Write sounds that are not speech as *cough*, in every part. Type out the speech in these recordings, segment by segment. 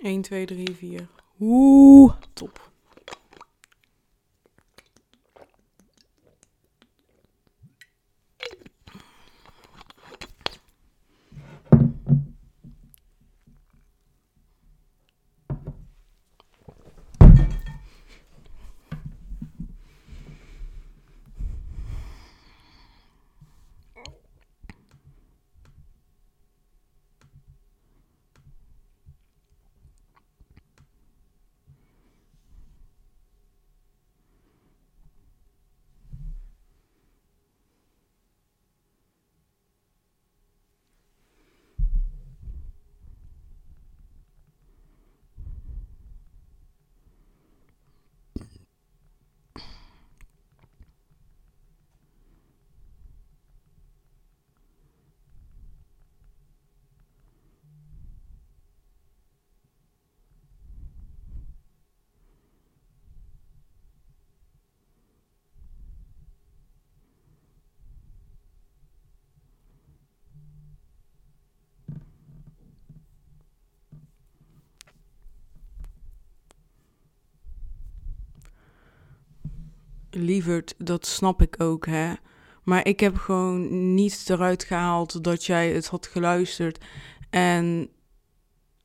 1, 2, 3, 4. Oeh, top. Lieverd, dat snap ik ook, hè. Maar ik heb gewoon niet eruit gehaald dat jij het had geluisterd. En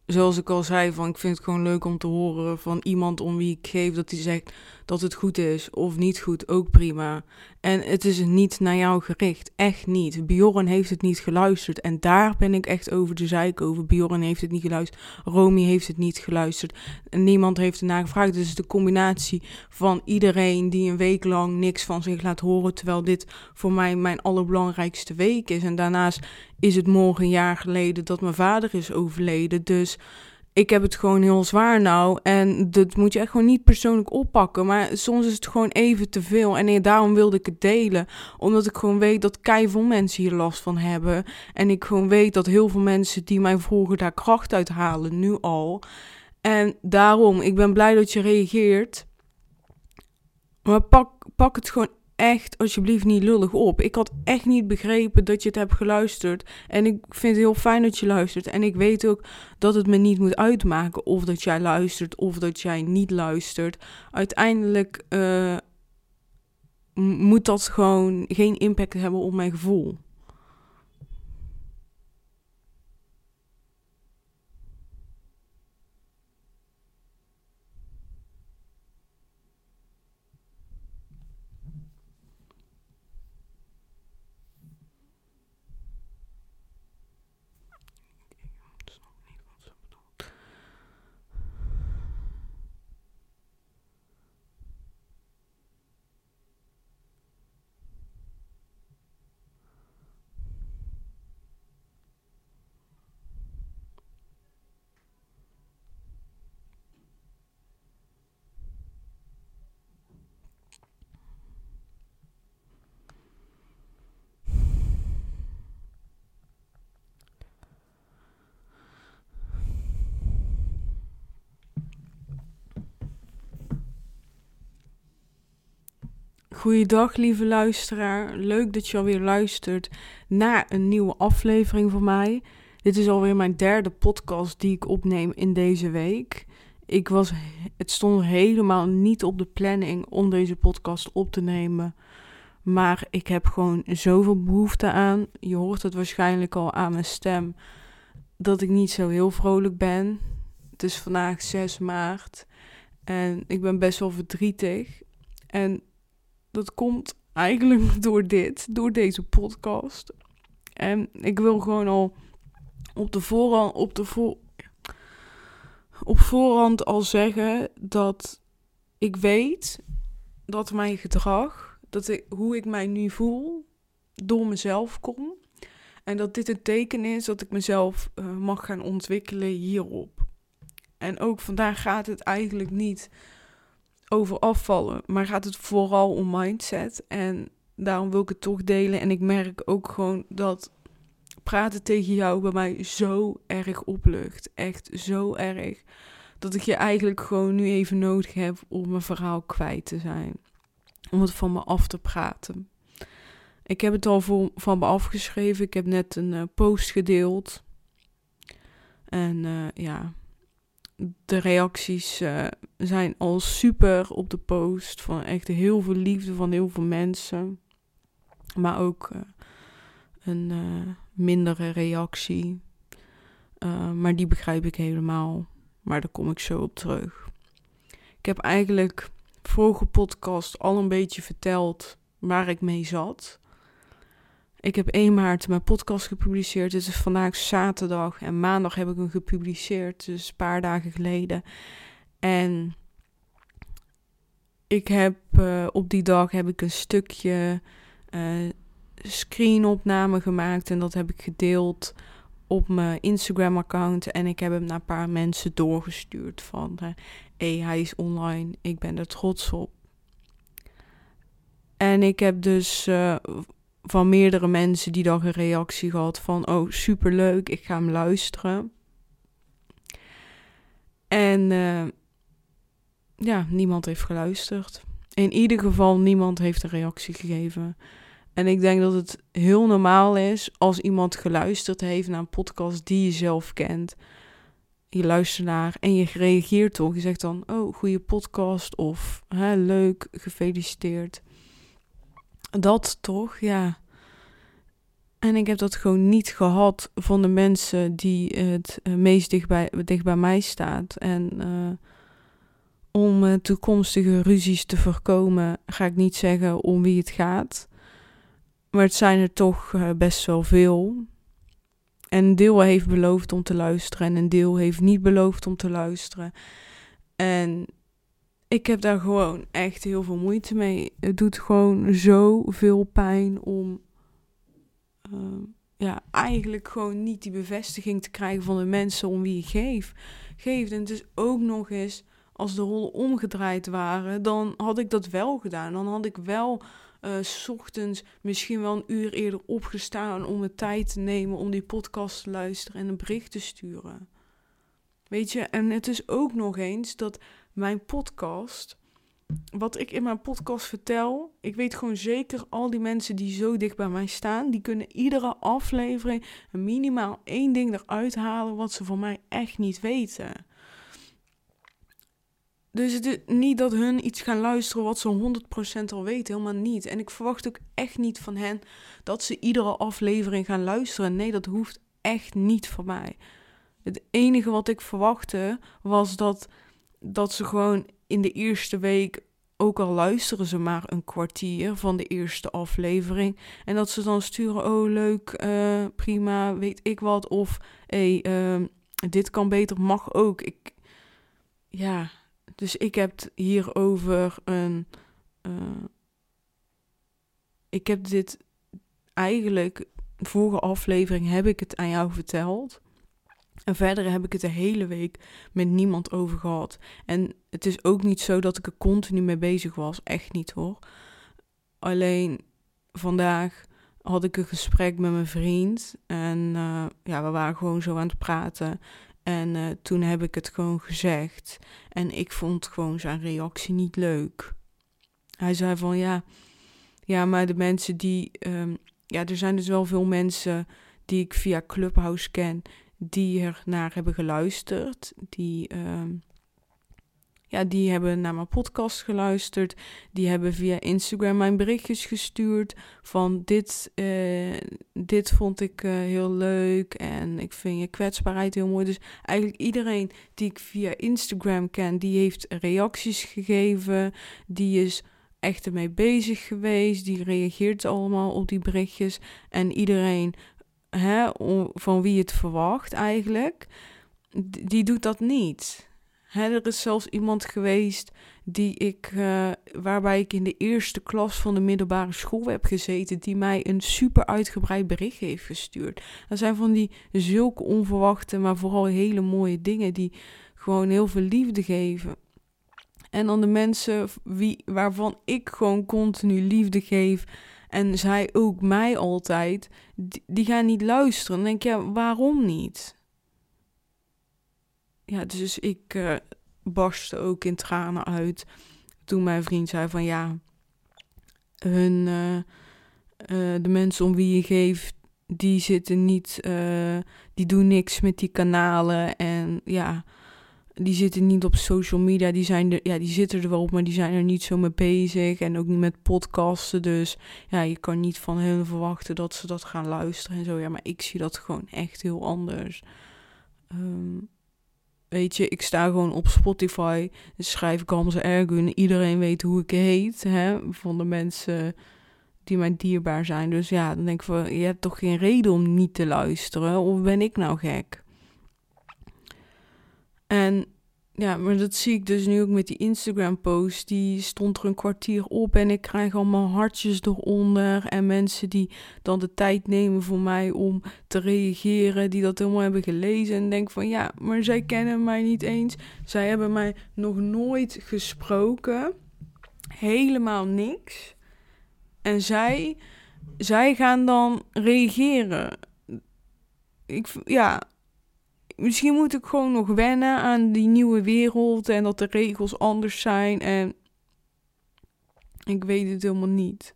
zoals ik al zei, van, ik vind het gewoon leuk om te horen van iemand om wie ik geef dat hij zegt dat het goed is of niet goed, ook prima. En het is niet naar jou gericht, echt niet. Bjorn heeft het niet geluisterd en daar ben ik echt over de zeik over. Bjorn heeft het niet geluisterd, Romy heeft het niet geluisterd niemand heeft ernaar gevraagd. Dus de combinatie van iedereen die een week lang niks van zich laat horen, terwijl dit voor mij mijn allerbelangrijkste week is. En daarnaast is het morgen een jaar geleden dat mijn vader is overleden, dus ik heb het gewoon heel zwaar nou. En dat moet je echt gewoon niet persoonlijk oppakken. Maar soms is het gewoon even te veel. En daarom wilde ik het delen. Omdat ik gewoon weet dat veel mensen hier last van hebben. En ik gewoon weet dat heel veel mensen die mij vroegen daar kracht uit halen, nu al. En daarom, ik ben blij dat je reageert. Maar pak, pak het gewoon echt alsjeblieft niet lullig op. Ik had echt niet begrepen dat je het hebt geluisterd. En ik vind het heel fijn dat je luistert. En ik weet ook dat het me niet moet uitmaken of dat jij luistert of dat jij niet luistert. Uiteindelijk uh, moet dat gewoon geen impact hebben op mijn gevoel. Goeiedag, lieve luisteraar. Leuk dat je alweer luistert naar een nieuwe aflevering van mij. Dit is alweer mijn derde podcast die ik opneem in deze week. Ik was, het stond helemaal niet op de planning om deze podcast op te nemen. Maar ik heb gewoon zoveel behoefte aan. Je hoort het waarschijnlijk al aan mijn stem. Dat ik niet zo heel vrolijk ben. Het is vandaag 6 maart. En ik ben best wel verdrietig. En dat komt eigenlijk *laughs* door dit, door deze podcast. En ik wil gewoon al op de voorhand, op de op voorhand al zeggen dat ik weet dat mijn gedrag, dat hoe ik mij nu voel, door mezelf komt. En dat dit een teken is dat ik mezelf uh, mag gaan ontwikkelen hierop. En ook vandaag gaat het eigenlijk niet over afvallen, maar gaat het vooral om mindset. En daarom wil ik het toch delen. En ik merk ook gewoon dat praten tegen jou bij mij zo erg oplucht. Echt zo erg. Dat ik je eigenlijk gewoon nu even nodig heb om mijn verhaal kwijt te zijn. Om het van me af te praten. Ik heb het al voor, van me afgeschreven. Ik heb net een uh, post gedeeld. En uh, ja, de reacties uh, zijn al super op de post. Van echt heel veel liefde van heel veel mensen. Maar ook uh, een uh, mindere reactie. maar die begrijp ik helemaal. Maar daar kom ik zo op terug. Ik heb eigenlijk vorige podcast al een beetje verteld waar ik mee zat. Ik heb 1 maart mijn podcast gepubliceerd. Het is vandaag zaterdag en maandag heb ik hem gepubliceerd. Dus een paar dagen geleden. En ik heb uh, op die dag heb ik een stukje uh, screenopname gemaakt. En dat heb ik gedeeld op mijn Instagram account. En ik heb hem naar een paar mensen doorgestuurd. Van hé, hey, hij is online. Ik ben er trots op. En ik heb dus van meerdere mensen die dan een reactie gehad van oh superleuk, ik ga hem luisteren. En uh, ja, niemand heeft geluisterd. In ieder geval, niemand heeft een reactie gegeven. En ik denk dat het heel normaal is als iemand geluisterd heeft naar een podcast die je zelf kent. Je luistert naar en je reageert toch. Je zegt dan, oh, goede podcast of hè, leuk, gefeliciteerd. Dat toch, ja. En ik heb dat gewoon niet gehad van de mensen die het eh, meest dicht bij, mij staat. En uh, om uh, toekomstige ruzies te voorkomen, ga ik niet zeggen om wie het gaat. Maar het zijn er toch best wel veel. En een deel heeft beloofd om te luisteren en een deel heeft niet beloofd om te luisteren. En ik heb daar gewoon echt heel veel moeite mee. Het doet gewoon zoveel pijn om uh, ja, eigenlijk gewoon niet die bevestiging te krijgen van de mensen om wie je geeft. geeft. En het is ook nog eens, als de rollen omgedraaid waren, dan had ik dat wel gedaan. Dan had ik wel uh, s ochtends misschien wel een uur eerder opgestaan om de tijd te nemen om die podcast te luisteren en een bericht te sturen. Weet je, en het is ook nog eens dat mijn podcast, wat ik in mijn podcast vertel, ik weet gewoon zeker, al die mensen die zo dicht bij mij staan, die kunnen iedere aflevering minimaal één ding eruit halen wat ze van mij echt niet weten. Dus het is niet dat hun iets gaan luisteren wat ze 100% al weten, helemaal niet. En ik verwacht ook echt niet van hen dat ze iedere aflevering gaan luisteren. Nee, dat hoeft echt niet van mij. Het enige wat ik verwachtte was dat dat ze gewoon in de eerste week, ook al luisteren ze maar een kwartier van de eerste aflevering, en dat ze dan sturen, oh leuk, uh, prima, weet ik wat, of hey, uh, dit kan beter, mag ook. Ik, ja, dus ik heb hierover een, uh, ik heb dit eigenlijk, vorige aflevering heb ik het aan jou verteld. En verder heb ik het de hele week met niemand over gehad. En het is ook niet zo dat ik er continu mee bezig was. Echt niet hoor. Alleen vandaag had ik een gesprek met mijn vriend. En uh, ja, we waren gewoon zo aan het praten. En uh, toen heb ik het gewoon gezegd. En ik vond gewoon zijn reactie niet leuk. Hij zei van ja, ja, maar de mensen die. Um, ja, er zijn dus wel veel mensen die ik via Clubhouse ken die er naar hebben geluisterd. Die, uh, ja, die hebben naar mijn podcast geluisterd. Die hebben via Instagram mijn berichtjes gestuurd. Van dit, uh, dit vond ik uh, heel leuk. En ik vind je kwetsbaarheid heel mooi. Dus eigenlijk iedereen die ik via Instagram ken, die heeft reacties gegeven. Die is echt ermee bezig geweest. Die reageert allemaal op die berichtjes. En iedereen hè, van wie het verwacht eigenlijk, die doet dat niet. Er is zelfs iemand geweest die ik, uh, waarbij ik in de eerste klas van de middelbare school heb gezeten, die mij een super uitgebreid bericht heeft gestuurd. Dat zijn van die zulke onverwachte, maar vooral hele mooie dingen die gewoon heel veel liefde geven. En dan de mensen wie, waarvan ik gewoon continu liefde geef en zij ook mij altijd, die, gaan niet luisteren. Denk je, waarom niet? Ja, dus ik uh, barstte ook in tranen uit toen mijn vriend zei van ja, hun, uh, uh, de mensen om wie je geeft, die zitten niet, die doen niks met die kanalen en ja, die zitten niet op social media. Die, zijn er, ja, die zitten er wel op, maar die zijn er niet zo mee bezig. En ook niet met podcasten. Dus ja, je kan niet van hen verwachten dat ze dat gaan luisteren en zo. Ja, maar ik zie dat gewoon echt heel anders. Ehm, weet je, ik sta gewoon op Spotify. Schrijf ik Hamza Ergun. Iedereen weet hoe ik heet. Hè, van de mensen die mij dierbaar zijn. Dus ja, dan denk ik van, je hebt toch geen reden om niet te luisteren? Of ben ik nou gek? En ja, maar dat zie ik dus nu ook met die Instagram-post. Die stond er een kwartier op en ik krijg allemaal hartjes eronder. En mensen die dan de tijd nemen voor mij om te reageren, die dat helemaal hebben gelezen. En denk van ja, maar zij kennen mij niet eens. Zij hebben mij nog nooit gesproken. Helemaal niks. En zij, zij gaan dan reageren. Ik, ja, misschien moet ik gewoon nog wennen aan die nieuwe wereld en dat de regels anders zijn. En ik weet het helemaal niet.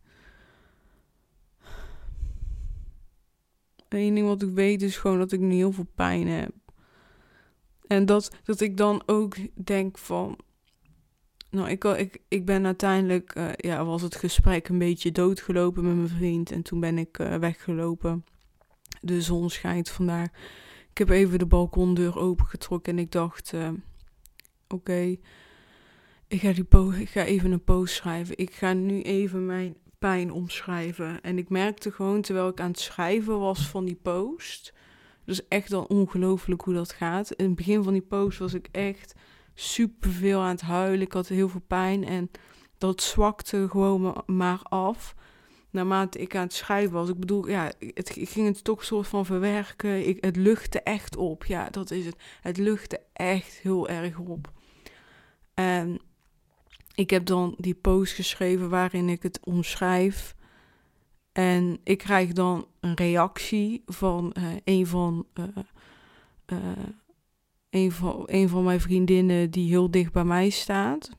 Eén ding wat ik weet is gewoon dat ik nu heel veel pijn heb. En dat, dat ik dan ook denk van. Nou, ik, ik, ik ben uiteindelijk, uh, ja, was het gesprek een beetje doodgelopen met mijn vriend. En toen ben ik uh, weggelopen. De zon schijnt vandaag. Ik heb even de balkondeur opengetrokken en ik dacht: uh, Oké, ik, ga ik ga even een post schrijven. Ik ga nu even mijn pijn omschrijven. En ik merkte gewoon terwijl ik aan het schrijven was van die post. Dus echt al ongelooflijk hoe dat gaat. In het begin van die post was ik echt super veel aan het huilen. Ik had heel veel pijn en dat zwakte gewoon maar af naarmate ik aan het schrijven was. Ik bedoel, ja, het, ik ging het toch soort van verwerken. Ik, het luchtte echt op. Ja, dat is het. Het luchtte echt heel erg op. En ik heb dan die post geschreven waarin ik het omschrijf. En ik krijg dan een reactie van uh, een van. Uh, uh, een van, een van mijn vriendinnen die heel dicht bij mij staat.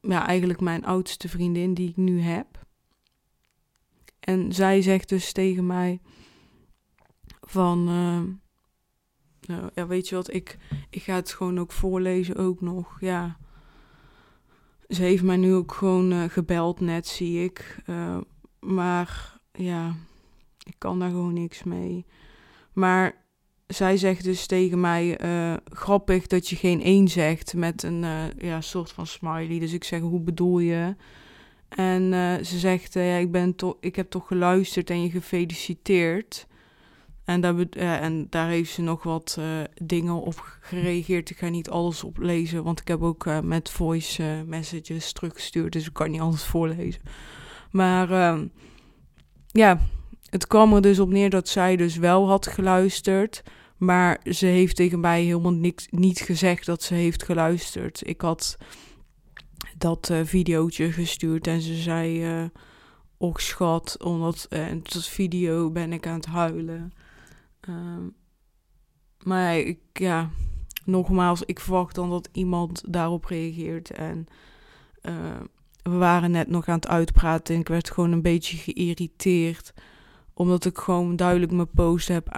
Ja, eigenlijk mijn oudste vriendin die ik nu heb. En zij zegt dus tegen mij van, uh, nou, ja, weet je wat, ik, ik ga het gewoon ook voorlezen ook nog, ja. Ze heeft mij nu ook gewoon uh, gebeld net, zie ik. Uh, maar ja, ik kan daar gewoon niks mee. Maar zij zegt dus tegen mij, grappig dat je geen één zegt met een ja, soort van smiley. Dus ik zeg, hoe bedoel je? En uh, ze zegt, uh, ja, ik, ben toch, ik heb toch geluisterd en je gefeliciteerd. En daar, en daar heeft ze nog wat dingen op gereageerd. Ik ga niet alles oplezen, want ik heb ook met voice messages teruggestuurd. Dus ik kan niet alles voorlezen. Maar ehm, ja, het kwam er dus op neer dat zij dus wel had geluisterd. Maar ze heeft tegen mij helemaal niks, niet gezegd dat ze heeft geluisterd. Ik had dat uh, videootje gestuurd en ze zei, uh, och schat, omdat uh, dat video ben ik aan het huilen. Uh, maar ik, ja, nogmaals, ik verwacht dan dat iemand daarop reageert. En we waren net nog aan het uitpraten en ik werd gewoon een beetje geïrriteerd. Omdat ik gewoon duidelijk mijn post heb,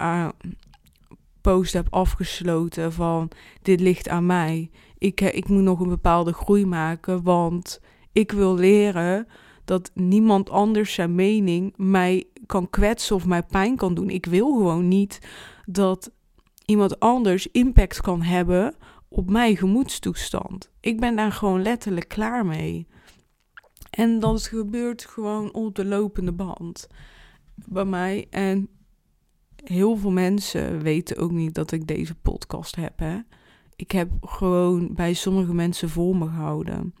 post heb afgesloten van dit ligt aan mij ik, eh, ik moet nog een bepaalde groei maken, want ik wil leren dat niemand anders zijn mening mij kan kwetsen of mij pijn kan doen. Ik wil gewoon niet dat iemand anders impact kan hebben op mijn gemoedstoestand. Ik ben daar gewoon letterlijk klaar mee. En dat gebeurt gewoon op de lopende band bij mij. En heel veel mensen weten ook niet dat ik deze podcast heb. Hè? Ik heb gewoon bij sommige mensen voor me gehouden.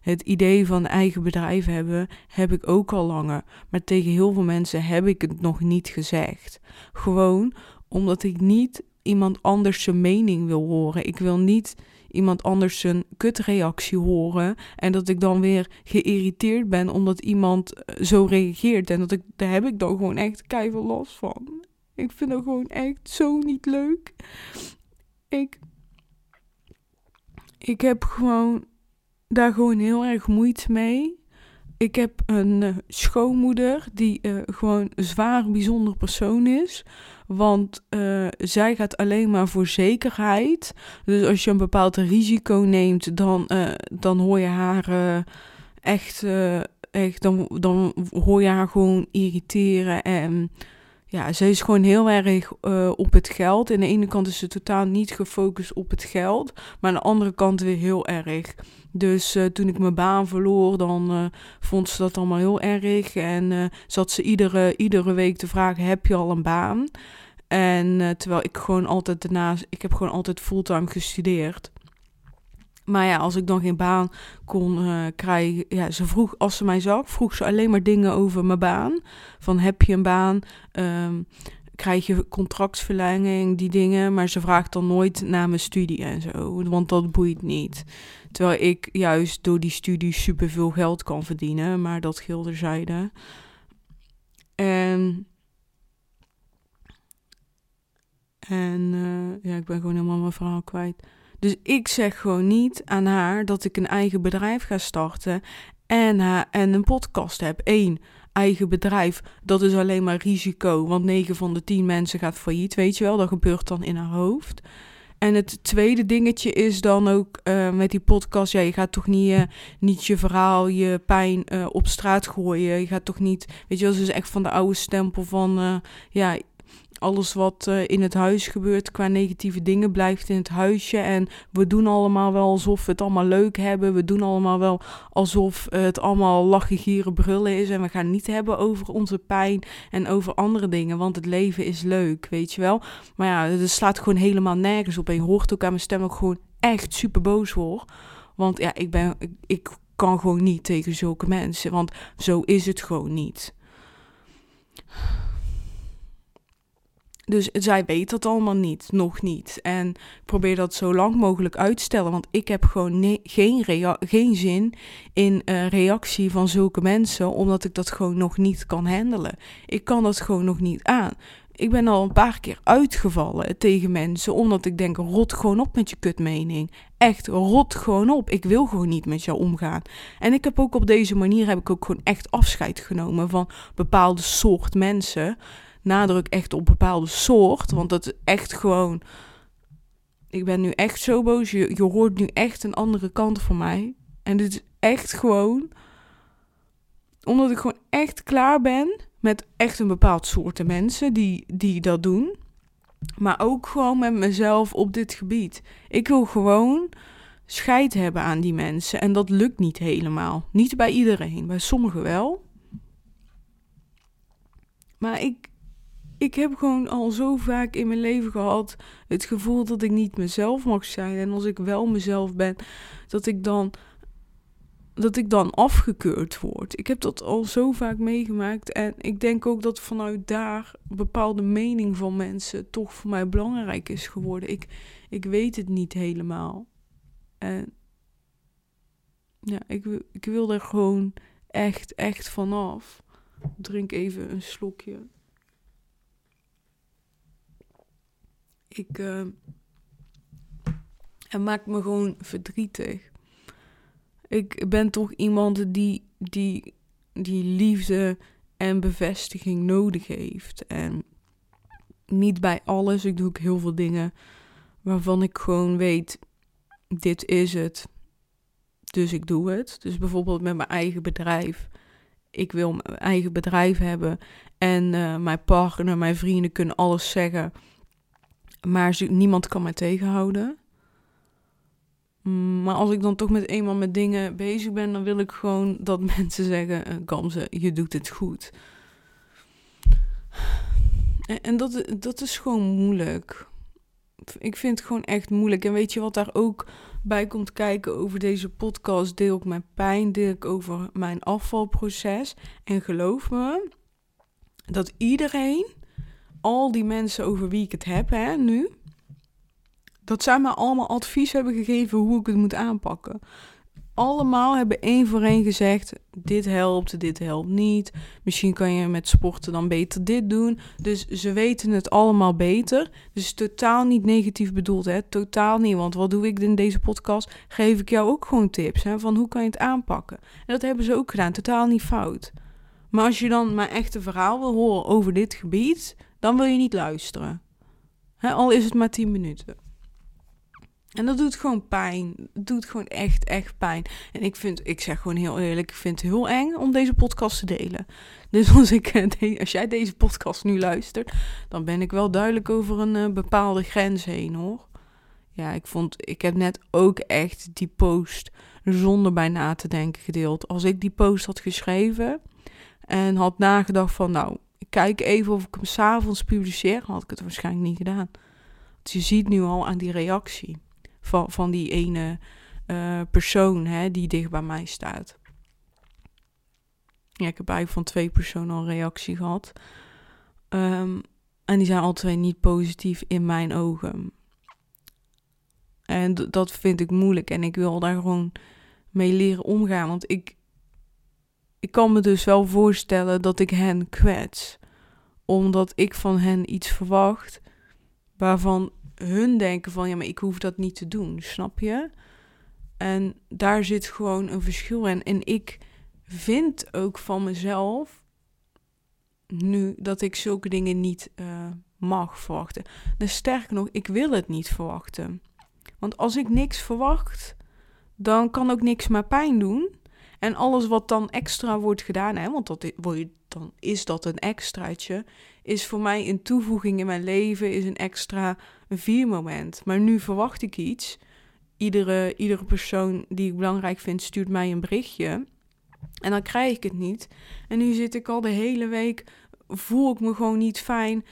Het idee van eigen bedrijf hebben heb ik ook al langer, maar tegen heel veel mensen heb ik het nog niet gezegd. Gewoon omdat ik niet iemand anders zijn mening wil horen. Ik wil niet iemand anders zijn kutreactie horen en dat ik dan weer geïrriteerd ben omdat iemand eh, zo reageert en dat ik daar heb ik dan gewoon echt keihard last van. Ik vind dat gewoon echt zo niet leuk. Ik ik heb gewoon daar gewoon heel erg moeite mee. Ik heb een uh, schoonmoeder die uh, gewoon een zwaar bijzonder persoon is. Want uh, zij gaat alleen maar voor zekerheid. Dus als je een bepaald risico neemt, dan, dan hoor je haar echt, echt dan, dan hoor je haar gewoon irriteren. En ja, ze is gewoon heel erg op het geld. Aan de ene kant is ze totaal niet gefocust op het geld. Maar aan de andere kant weer heel erg. Dus uh, toen ik mijn baan verloor, dan uh, vond ze dat allemaal heel erg. En zat ze iedere, iedere week te vragen, heb je al een baan? En terwijl ik gewoon altijd daarnaast, ik heb gewoon altijd fulltime gestudeerd. Maar ja, als ik dan geen baan kon krijgen, ja, ze vroeg, als ze mij zag, vroeg ze alleen maar dingen over mijn baan. Van heb je een baan? Um, krijg je contractverlenging, die dingen. Maar ze vraagt dan nooit naar mijn studie en zo. Want dat boeit niet. Terwijl ik juist door die studie superveel geld kan verdienen. Maar dat gilder zeiden. En. En uh, ja, ik ben gewoon helemaal mijn verhaal kwijt. Dus ik zeg gewoon niet aan haar dat ik een eigen bedrijf ga starten en, en een podcast heb. Eén, eigen bedrijf, dat is alleen maar risico. Want 9 van de 10 mensen gaat failliet, weet je wel. Dat gebeurt dan in haar hoofd. En het tweede dingetje is dan ook uh, met die podcast. Ja, je gaat toch niet, uh, niet je verhaal, je pijn uh, op straat gooien. Je gaat toch niet. Weet je wel, ze is echt van de oude stempel van. ja, alles wat uh, in het huis gebeurt qua negatieve dingen blijft in het huisje. En we doen allemaal wel alsof we het allemaal leuk hebben. We doen allemaal wel alsof het allemaal lachen, gieren, brullen is. En we gaan niet hebben over onze pijn en over andere dingen. Want het leven is leuk, weet je wel. Maar ja, het slaat gewoon helemaal nergens op. En je hoort ook aan mijn stem ook gewoon echt super boos hoor. Want ja, ik ben. Ik kan gewoon niet tegen zulke mensen. Want zo is het gewoon niet. Dus zij weet dat allemaal niet, nog niet. En probeer dat zo lang mogelijk uit te stellen, want ik heb gewoon geen, geen zin in reactie van zulke mensen, omdat ik dat gewoon nog niet kan handelen. Ik kan dat gewoon nog niet aan. Ik ben al een paar keer uitgevallen tegen mensen, omdat ik denk, rot gewoon op met je kutmening. Echt, rot gewoon op. Ik wil gewoon niet met jou omgaan. En ik heb ook op deze manier, heb ik ook gewoon echt afscheid genomen van bepaalde soort mensen nadruk echt op bepaalde soort. Want dat is echt gewoon. Ik ben nu echt zo boos. Je, je hoort nu echt een andere kant van mij. En dit is echt gewoon. Omdat ik gewoon echt klaar ben met echt een bepaald soort mensen die, die dat doen. Maar ook gewoon met mezelf op dit gebied. Ik wil gewoon scheid hebben aan die mensen. En dat lukt niet helemaal. Niet bij iedereen. Bij sommigen wel. Maar ik, ik heb gewoon al zo vaak in mijn leven gehad het gevoel dat ik niet mezelf mag zijn. En als ik wel mezelf ben, dat ik dan, dat ik dan afgekeurd word. Ik heb dat al zo vaak meegemaakt. En ik denk ook dat vanuit daar bepaalde mening van mensen toch voor mij belangrijk is geworden. Ik, ik weet het niet helemaal. En ja, ik, ik wil er gewoon echt, echt vanaf. Drink even een slokje. Ik. Uh, het maakt me gewoon verdrietig. Ik ben toch iemand die, die, die liefde en bevestiging nodig heeft. En niet bij alles. Ik doe ook heel veel dingen waarvan ik gewoon weet: dit is het. Dus ik doe het. Dus bijvoorbeeld met mijn eigen bedrijf. Ik wil mijn eigen bedrijf hebben. En uh, mijn partner, mijn vrienden kunnen alles zeggen. Maar niemand kan mij tegenhouden. Mm, maar als ik dan toch met eenmaal met dingen bezig ben, dan wil ik gewoon dat *laughs* mensen zeggen: uh, Gamze, je doet het goed. En, en dat, dat is gewoon moeilijk. Ik vind het gewoon echt moeilijk. En weet je wat daar ook bij komt kijken over deze podcast? Deel ik mijn pijn, deel ik over mijn afvalproces. En geloof me, dat iedereen al die mensen over wie ik het heb hè, nu, dat zij me allemaal advies hebben gegeven hoe ik het moet aanpakken. Allemaal hebben één voor één gezegd: dit helpt, dit helpt niet. Misschien kan je met sporten dan beter dit doen. Dus ze weten het allemaal beter. Dus totaal niet negatief bedoeld, hè? Totaal niet. Want wat doe ik in deze podcast? Geef ik jou ook gewoon tips hè? van hoe kan je het aanpakken. En dat hebben ze ook gedaan. Totaal niet fout. Maar als je dan mijn echte verhaal wil horen over dit gebied, dan wil je niet luisteren. al is het maar 10 minuten. En dat doet gewoon pijn. Het doet gewoon echt, echt pijn. En ik vind, ik zeg gewoon heel eerlijk, ik vind het heel eng om deze podcast te delen. Dus *laughs* als, ik, eh, als jij deze podcast nu luistert, dan ben ik wel duidelijk over een uh, bepaalde grens heen hoor. Ja, ik vond, ik heb net ook echt die post zonder bij na te denken gedeeld. Als ik die post had geschreven en had nagedacht van, nou, kijk even of ik hem s'avonds publiceer, had ik het waarschijnlijk niet gedaan. Je ziet nu al aan die reactie van, van die ene uh, persoon hè, die dicht bij mij staat. Ja, ik heb eigenlijk van twee personen al reactie gehad. Um, en die zijn alle twee niet positief in mijn ogen. En dat vind ik moeilijk. En ik wil daar gewoon mee leren omgaan. Want ik, ik kan me dus wel voorstellen dat ik hen kwets. Omdat ik van hen iets verwacht waarvan hun denken van ja, maar ik hoef dat niet te doen, snap je? En daar zit gewoon een verschil in. En ik vind ook van mezelf nu dat ik zulke dingen niet uh, mag verwachten. Dus sterker nog, ik wil het niet verwachten. Want als ik niks verwacht, dan kan ook niks maar pijn doen. En alles wat dan extra wordt gedaan, hè, want dat, dan is dat een extraatje, is voor mij een toevoeging in mijn leven, is een extra viermoment. Maar nu verwacht ik iets. Iedere, iedere persoon die ik belangrijk vind, stuurt mij een berichtje. En dan krijg ik het niet. En nu zit ik al de hele week, voel ik me gewoon niet fijn.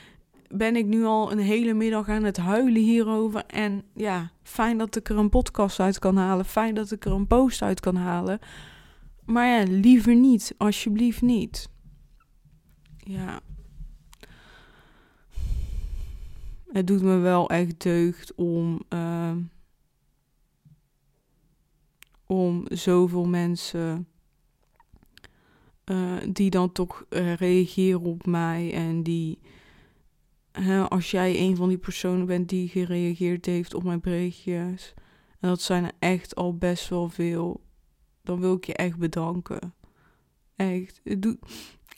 Ben ik nu al een hele middag aan het huilen hierover. En ja, fijn dat ik er een podcast uit kan halen. Fijn dat ik er een post uit kan halen. Maar ja, liever niet. Alsjeblieft niet. Ja. Het doet me wel echt deugd om. Uh, om zoveel mensen. Uh, die dan toch uh, reageren op mij en die. als jij een van die personen bent die gereageerd heeft op mijn berichtjes. En dat zijn er echt al best wel veel dan wil ik je echt bedanken. Echt. Het doet,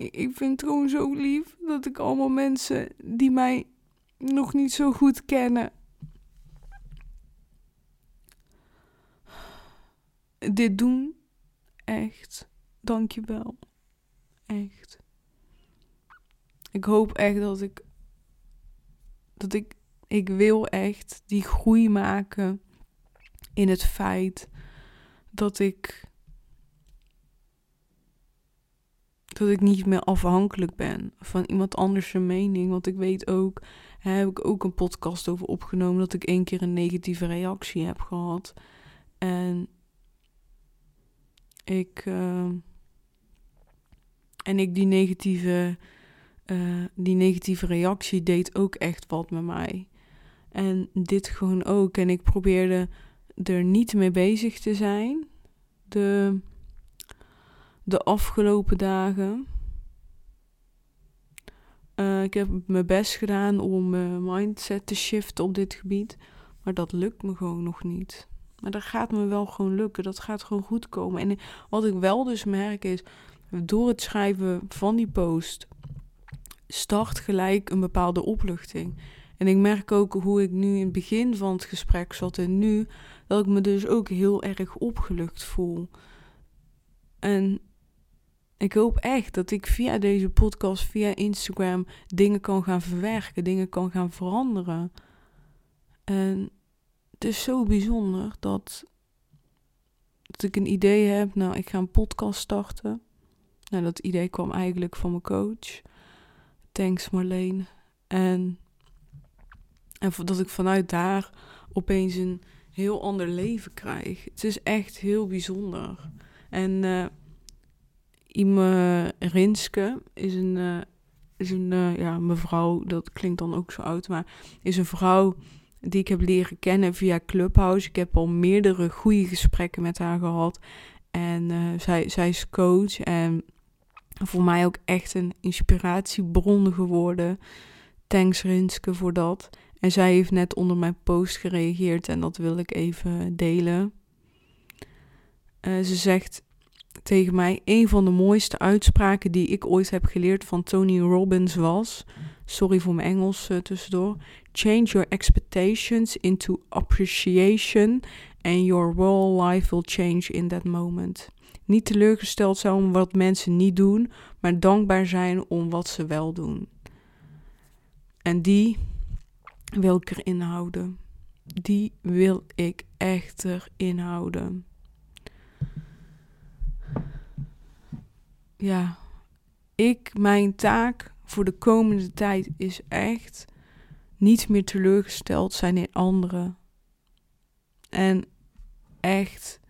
ik vind het gewoon zo lief dat ik allemaal mensen die mij nog niet zo goed kennen. Dit doen. Echt. Dank je wel. Echt. Ik hoop echt dat ik. Dat ik. Ik wil echt die groei maken in het feit dat ik dat ik niet meer afhankelijk ben van iemand anders mening. Want ik weet ook, heb ik ook een podcast over opgenomen, dat ik één keer een negatieve reactie heb gehad. En ik. Uh, en ik die negatieve, uh, die negatieve reactie deed ook echt wat met mij. En dit gewoon ook. En ik probeerde er niet mee bezig te zijn. De de afgelopen dagen. Uh, ik heb mijn best gedaan om mijn mindset te shiften op dit gebied. Maar dat lukt me gewoon nog niet. Maar dat gaat me wel gewoon lukken. Dat gaat gewoon goed komen. En wat ik wel dus merk is, door het schrijven van die post start gelijk een bepaalde opluchting. En ik merk ook hoe ik nu in het begin van het gesprek zat en nu, dat ik me dus ook heel erg opgelucht voel. En ik hoop echt dat ik via deze podcast, via Instagram, dingen kan gaan verwerken, dingen kan gaan veranderen. En het is zo bijzonder dat, dat ik een idee heb. Nou, ik ga een podcast starten. Nou, dat idee kwam eigenlijk van mijn coach. Thanks Marleen. En, en dat ik vanuit daar opeens een heel ander leven krijg. Het is echt heel bijzonder. En uh, Ime Rinske is een, uh, is een uh, ja, mevrouw, dat klinkt dan ook zo oud, maar is een vrouw die ik heb leren kennen via Clubhouse. Ik heb al meerdere goede gesprekken met haar gehad. En uh, zij, zij is coach en voor mij ook echt een inspiratiebron geworden. Thanks Rinske voor dat. En zij heeft net onder mijn post gereageerd en dat wil ik even delen. ze zegt: tegen mij: een van de mooiste uitspraken die ik ooit heb geleerd van Tony Robbins was. Sorry voor mijn Engels uh, tussendoor. Change your expectations into appreciation and your whole life will change in that moment. Niet teleurgesteld zijn om wat mensen niet doen, maar dankbaar zijn om wat ze wel doen. En die wil ik erin houden. Die wil ik echt erin houden. Ja, ik, mijn taak voor de komende tijd is echt niet meer teleurgesteld zijn in anderen. En echt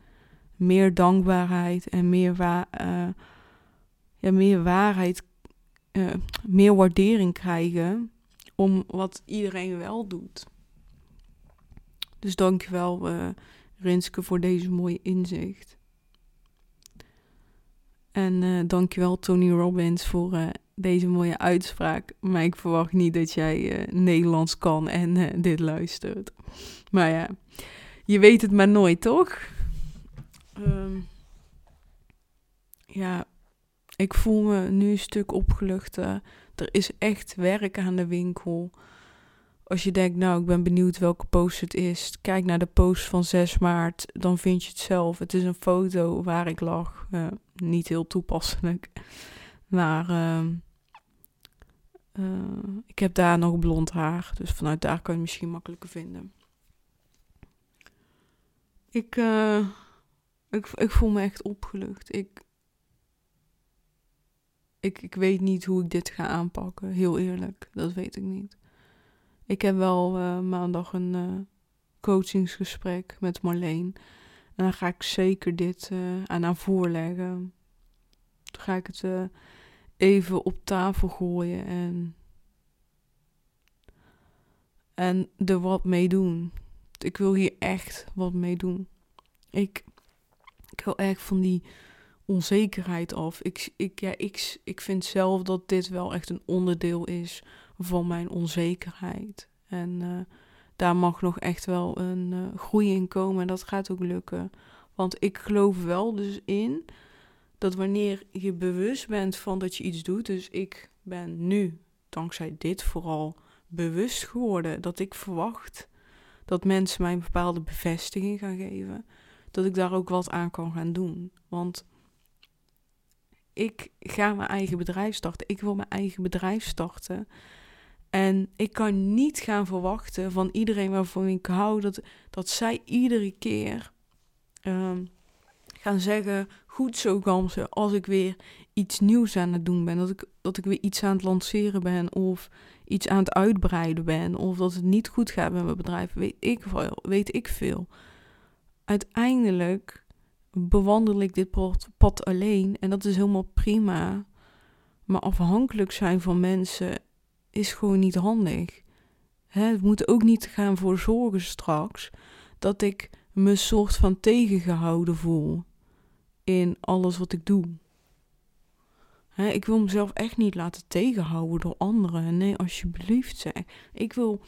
meer dankbaarheid en meer, wa uh, ja, meer waarheid, uh, meer waardering krijgen om wat iedereen wel doet. Dus dankjewel uh, Rinske voor deze mooie inzicht. En uh, dankjewel Tony Robbins voor uh, deze mooie uitspraak. Maar ik verwacht niet dat jij uh, Nederlands kan en dit luistert. Maar ja, je weet het maar nooit, toch? Um, ja, ik voel me nu een stuk opgeluchter. Er is echt werk aan de winkel. Als je denkt, nou, ik ben benieuwd welke post het is. Kijk naar de post van 6 maart. Dan vind je het zelf. Het is een foto waar ik lag. Uh, niet heel toepasselijk. *laughs* Maar uh, uh, ik heb daar nog blond haar. Dus vanuit daar kan je het misschien makkelijker vinden. Ik, uh, ik, ik voel me echt opgelucht. Ik, ik, ik weet niet hoe ik dit ga aanpakken. Heel eerlijk, dat weet ik niet. Ik heb wel uh, maandag een uh, coachingsgesprek met Marleen. En dan ga ik zeker dit uh, aan haar voorleggen. Dan ga ik het even op tafel gooien en, en er wat mee doen. Ik wil hier echt wat mee doen. Ik, ik wil echt van die onzekerheid af. Ik, ik, ja, ik, ik vind zelf dat dit wel echt een onderdeel is van mijn onzekerheid. En uh, daar mag nog echt wel een uh, groei in komen. En dat gaat ook lukken. Want ik geloof wel dus in dat wanneer je bewust bent van dat je iets doet. Dus ik ben nu, dankzij dit vooral, bewust geworden dat ik verwacht dat mensen mij een bepaalde bevestiging gaan geven. Dat ik daar ook wat aan kan gaan doen. Want ik ga mijn eigen bedrijf starten. Ik wil mijn eigen bedrijf starten. En ik kan niet gaan verwachten van iedereen waarvan ik hou dat, dat zij iedere keer um, gaan zeggen: Goed zo, Gamse, als ik weer iets nieuws aan het doen ben. Dat ik, dat ik weer iets aan het lanceren ben of iets aan het uitbreiden ben. Of dat het niet goed gaat met mijn bedrijf. Weet ik, veel, weet ik veel. Uiteindelijk bewandel ik dit pad alleen en dat is helemaal prima. Maar afhankelijk zijn van mensen is gewoon niet handig. Hè, het moet ook niet gaan voor zorgen straks dat ik me soort van tegengehouden voel in alles wat ik doe. Hè, ik wil mezelf echt niet laten tegenhouden door anderen. Nee, alsjeblieft zeg. Ik wil,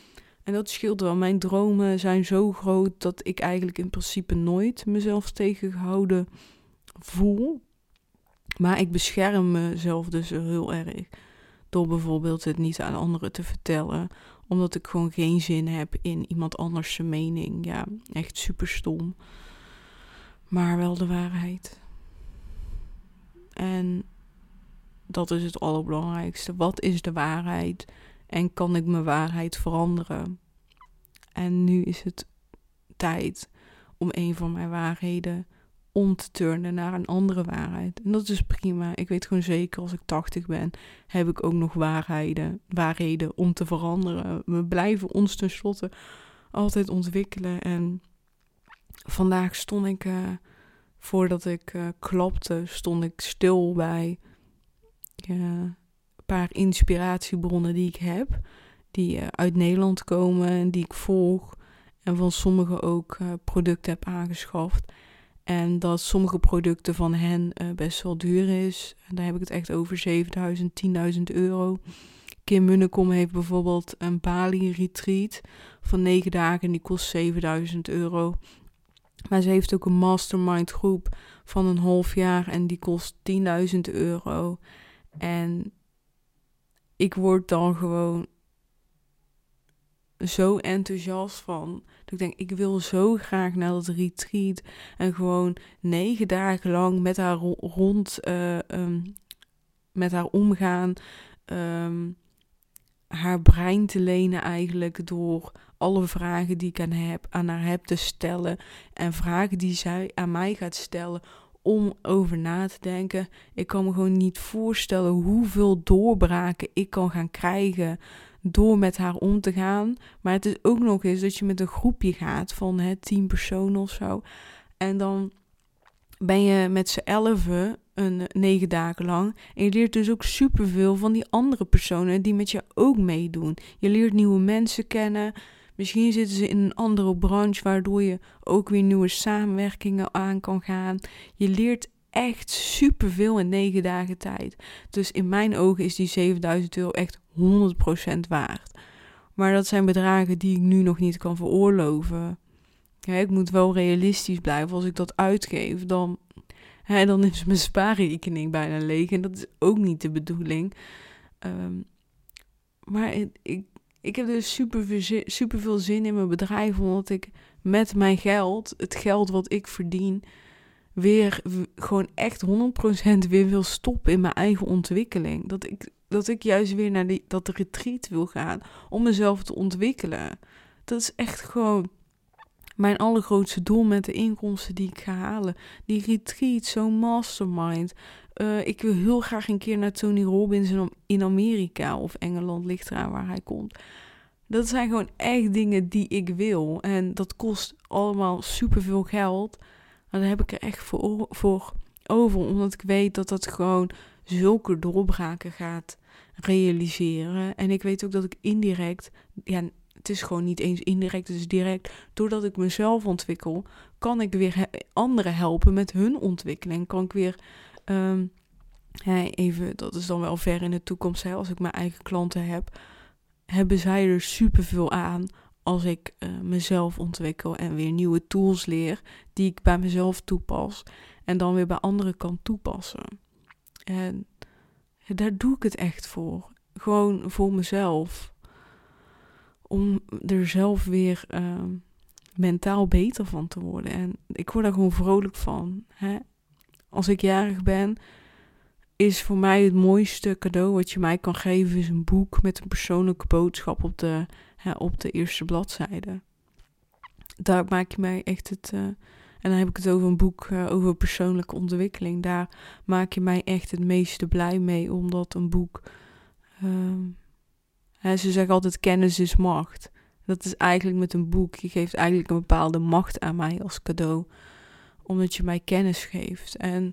en dat scheelt wel, mijn dromen zijn zo groot dat ik eigenlijk in principe nooit mezelf tegengehouden voel. Maar ik bescherm mezelf dus heel erg. Door bijvoorbeeld het niet aan anderen te vertellen. Omdat ik gewoon geen zin heb in iemand anders mening. Ja, echt super stom. Maar wel de waarheid. En dat is het allerbelangrijkste. Wat is de waarheid? En kan ik mijn waarheid veranderen? En nu is het tijd om een van mijn waarheden om te turnen naar een andere waarheid. En dat is prima. Ik weet gewoon zeker als ik 80 ben, heb ik ook nog waarheden, waarheden om te veranderen. We blijven ons tenslotte altijd ontwikkelen. En vandaag stond ik, uh, voordat ik uh, klapte, stond ik stil bij uh, een paar inspiratiebronnen die ik heb. Die uit Nederland komen en die ik volg. En van sommigen ook producten heb aangeschaft. En dat sommige producten van hen uh, best wel duur is. Daar heb ik het echt over 7000, 10.000 euro. Kim Munnekom heeft bijvoorbeeld een Bali retreat van 9 dagen en die kost 7000 euro. Maar ze heeft ook een mastermind groep van een half jaar en die kost 10.000 euro. En ik word dan gewoon zo enthousiast van. Dat ik denk, ik wil zo graag naar dat retreat. En gewoon negen dagen lang met haar rond, uh, um, met haar omgaan. Um, haar brein te lenen eigenlijk door alle vragen die ik aan haar heb te stellen. En vragen die zij aan mij gaat stellen om over na te denken. Ik kan me gewoon niet voorstellen hoeveel doorbraken ik kan gaan krijgen door met haar om te gaan. Maar het is ook nog eens dat je met een groepje gaat van hè, tien personen of zo. En dan ben je met z'n elfen een negen dagen lang. En je leert dus ook superveel van die andere personen die met je ook meedoen. Je leert nieuwe mensen kennen. Misschien zitten ze in een andere branche, waardoor je ook weer nieuwe samenwerkingen aan kan gaan. Je leert echt superveel in negen dagen tijd. Dus in mijn ogen is die 7000 euro echt 100% waard. Maar dat zijn bedragen die ik nu nog niet kan veroorloven. Ik moet wel realistisch blijven. Als ik dat uitgeef, dan, dan is mijn spaarrekening bijna leeg. En dat is ook niet de bedoeling. Ehm, maar ik, ik heb dus super veel zin in mijn bedrijf. Omdat ik met mijn geld, het geld wat ik verdien, weer gewoon echt 100% weer wil stoppen in mijn eigen ontwikkeling. Dat ik, dat ik juist weer naar die, dat retreat wil gaan om mezelf te ontwikkelen. Dat is echt gewoon mijn allergrootste doel met de inkomsten die ik ga halen. Die retreat, zo'n mastermind. Uh, ik wil heel graag een keer naar Tony Robbins in Amerika of Engeland, ligt eraan waar hij komt. Dat zijn gewoon echt dingen die ik wil. En dat kost allemaal superveel geld. Daar heb ik er echt voor, voor over, omdat ik weet dat dat gewoon zulke doorbraken gaat realiseren. En ik weet ook dat ik indirect, ja, het is gewoon niet eens indirect, het is direct. Doordat ik mezelf ontwikkel, kan ik weer anderen helpen met hun ontwikkeling. Kan ik weer, um, even, dat is dan wel ver in de toekomst, hè, als ik mijn eigen klanten heb, hebben zij er superveel aan als ik uh, mezelf ontwikkel en weer nieuwe tools leer die ik bij mezelf toepas en dan weer bij anderen kan toepassen. En daar doe ik het echt voor. Gewoon voor mezelf. Om er zelf weer uh, mentaal beter van te worden. En ik word daar gewoon vrolijk van. Hè? Als ik jarig ben, is voor mij het mooiste cadeau wat je mij kan geven, is een boek met een persoonlijke boodschap op de op de eerste bladzijde. Daar maak je mij echt het. Uh, en dan heb ik het over een boek uh, over persoonlijke ontwikkeling. Daar maak je mij echt het meeste blij mee, omdat een boek. Uh, hè, ze zeggen altijd: kennis is macht. Dat is eigenlijk met een boek. Je geeft eigenlijk een bepaalde macht aan mij als cadeau, omdat je mij kennis geeft. En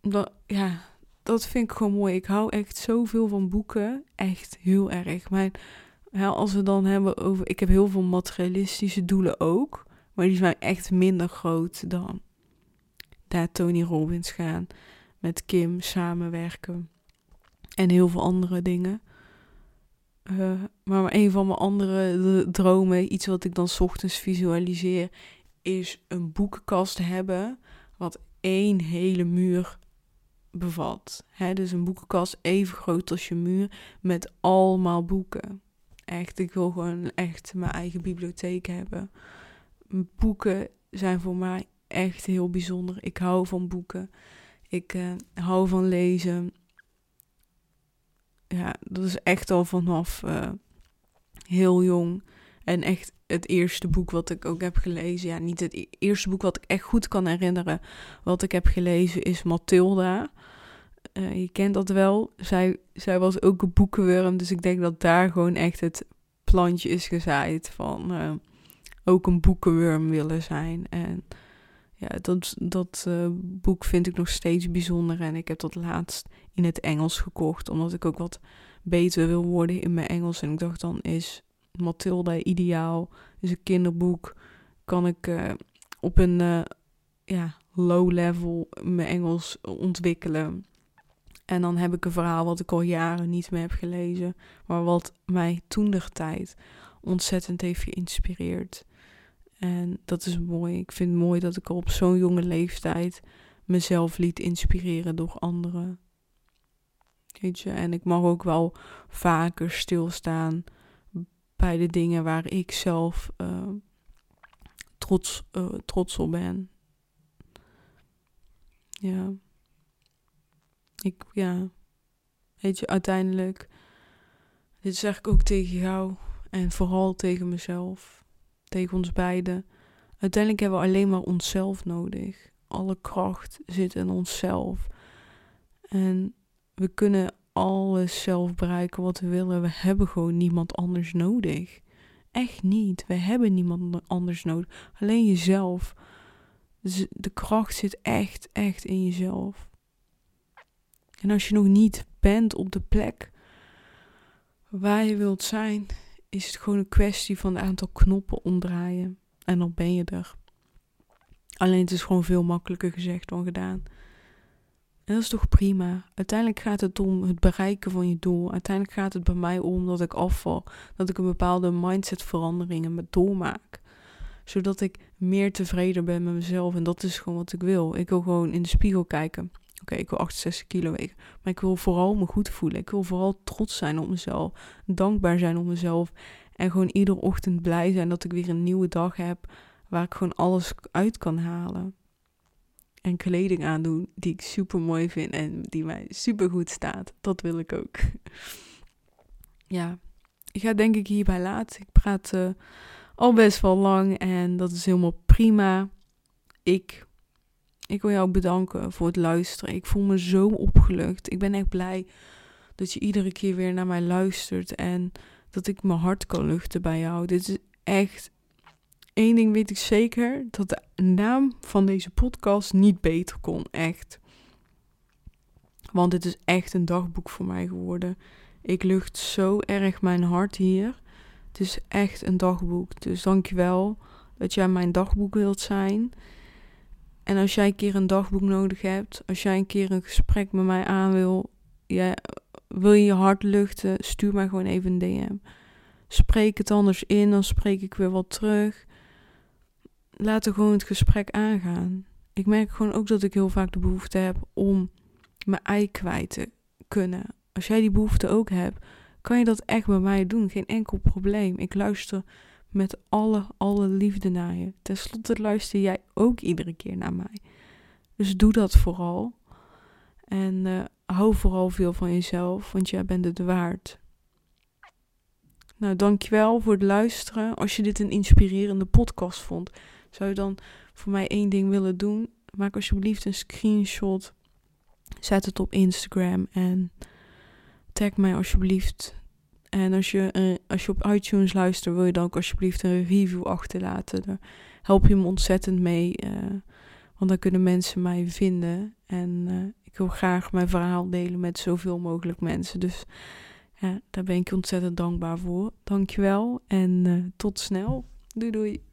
dat, ja, dat vind ik gewoon mooi. Ik hou echt zoveel van boeken. Echt heel erg. Mijn als we dan hebben over. Ik heb heel veel materialistische doelen ook. Maar die zijn echt minder groot dan daar Tony Robbins gaan. Met Kim samenwerken. En heel veel andere dingen. Uh, maar een van mijn andere dromen, iets wat ik dan ochtends visualiseer, is een boekenkast hebben. Wat één hele muur bevat. Dus een boekenkast even groot als je muur met allemaal boeken. Echt, ik wil gewoon echt mijn eigen bibliotheek hebben. Boeken zijn voor mij echt heel bijzonder. Ik hou van boeken. Ik uh, hou van lezen. Ja, dat is echt al vanaf uh, heel jong. En echt het eerste boek wat ik ook heb gelezen. Ja, niet het e-, eerste boek wat ik echt goed kan herinneren. Wat ik heb gelezen is Mathilda. Uh, je kent dat wel. Zij, zij was ook een boekenworm. Dus ik denk dat daar gewoon echt het plantje is gezaaid van uh, ook een boekenworm willen zijn. En ja, dat, dat uh, boek vind ik nog steeds bijzonder. En ik heb dat laatst in het Engels gekocht. Omdat ik ook wat beter wil worden in mijn Engels. En ik dacht dan is Mathilda ideaal. Is een kinderboek. Kan ik op een ja, low level mijn Engels ontwikkelen. En dan heb ik een verhaal wat ik al jaren niet meer heb gelezen, maar wat mij toen de tijd ontzettend heeft geïnspireerd. En dat is mooi. Ik vind het mooi dat ik al op zo'n jonge leeftijd mezelf liet inspireren door anderen. Weet je, en ik mag ook wel vaker stilstaan bij de dingen waar ik zelf uh, trots, uh, trots op ben. Ja. Ik, ja. Weet je, uiteindelijk, dit zeg ik ook tegen jou en vooral tegen mezelf, tegen ons beiden. Uiteindelijk hebben we alleen maar onszelf nodig. Alle kracht zit in onszelf. En we kunnen alles zelf bereiken wat we willen. We hebben gewoon niemand anders nodig. Echt niet. We hebben niemand anders nodig. Alleen jezelf. De kracht zit echt, echt in jezelf. En als je nog niet bent op de plek waar je wilt zijn, is het gewoon een kwestie van een aantal knoppen omdraaien. En dan ben je er. Alleen het is gewoon veel makkelijker gezegd dan gedaan. En dat is toch prima. Uiteindelijk gaat het om het bereiken van je doel. Uiteindelijk gaat het bij mij om dat ik afval. Dat ik een bepaalde mindsetveranderingen doormaak. Zodat ik meer tevreden ben met mezelf. En dat is gewoon wat ik wil. Ik wil gewoon in de spiegel kijken. Oké, ik wil 68 kilo wegen. Maar ik wil vooral me goed voelen. Ik wil vooral trots zijn op mezelf. Dankbaar zijn op mezelf. En gewoon iedere ochtend blij zijn dat ik weer een nieuwe dag heb. Waar ik gewoon alles uit kan halen en kleding aandoen die ik super mooi vind en die mij super goed staat. Dat wil ik ook. *laughs* ja, ik ga denk ik hierbij laten. Ik praat uh, al best wel lang en dat is helemaal prima. Ik, ik wil jou bedanken voor het luisteren. Ik voel me zo opgelucht. Ik ben echt blij dat je iedere keer weer naar mij luistert en dat ik mijn hart kan luchten bij jou. Dit is echt Eén ding weet ik zeker: dat de naam van deze podcast niet beter kon. Echt. Want dit is echt een dagboek voor mij geworden. Ik lucht zo erg mijn hart hier. Het is echt een dagboek. Dus dankjewel dat jij mijn dagboek wilt zijn. En als jij een keer een dagboek nodig hebt, als jij een keer een gesprek met mij aan wil, jij, wil je je hart luchten, stuur mij gewoon even een DM. Spreek het anders in, dan spreek ik weer wat terug laten gewoon het gesprek aangaan. Ik merk gewoon ook dat ik heel vaak de behoefte heb om mijn ei kwijt te kunnen. Als jij die behoefte ook hebt, kan je dat echt bij mij doen. Geen enkel probleem. Ik luister met alle, alle liefde naar je. Ten slotte luister jij ook iedere keer naar mij. Dus doe dat vooral. En uh, hou vooral veel van jezelf, want jij bent het waard. Nou, dankjewel voor het luisteren. Als je dit een inspirerende podcast vond, zou je dan voor mij één ding willen doen? Maak alsjeblieft een screenshot. Zet het op Instagram en tag mij alsjeblieft. En als je, uh, als je op iTunes luistert, wil je dan ook alsjeblieft een review achterlaten. Daar help je me ontzettend mee. Uh, want dan kunnen mensen mij vinden. En uh, ik wil graag mijn verhaal delen met zoveel mogelijk mensen. Dus ja, daar ben ik ontzettend dankbaar voor. Dankjewel en tot snel. Doei doei.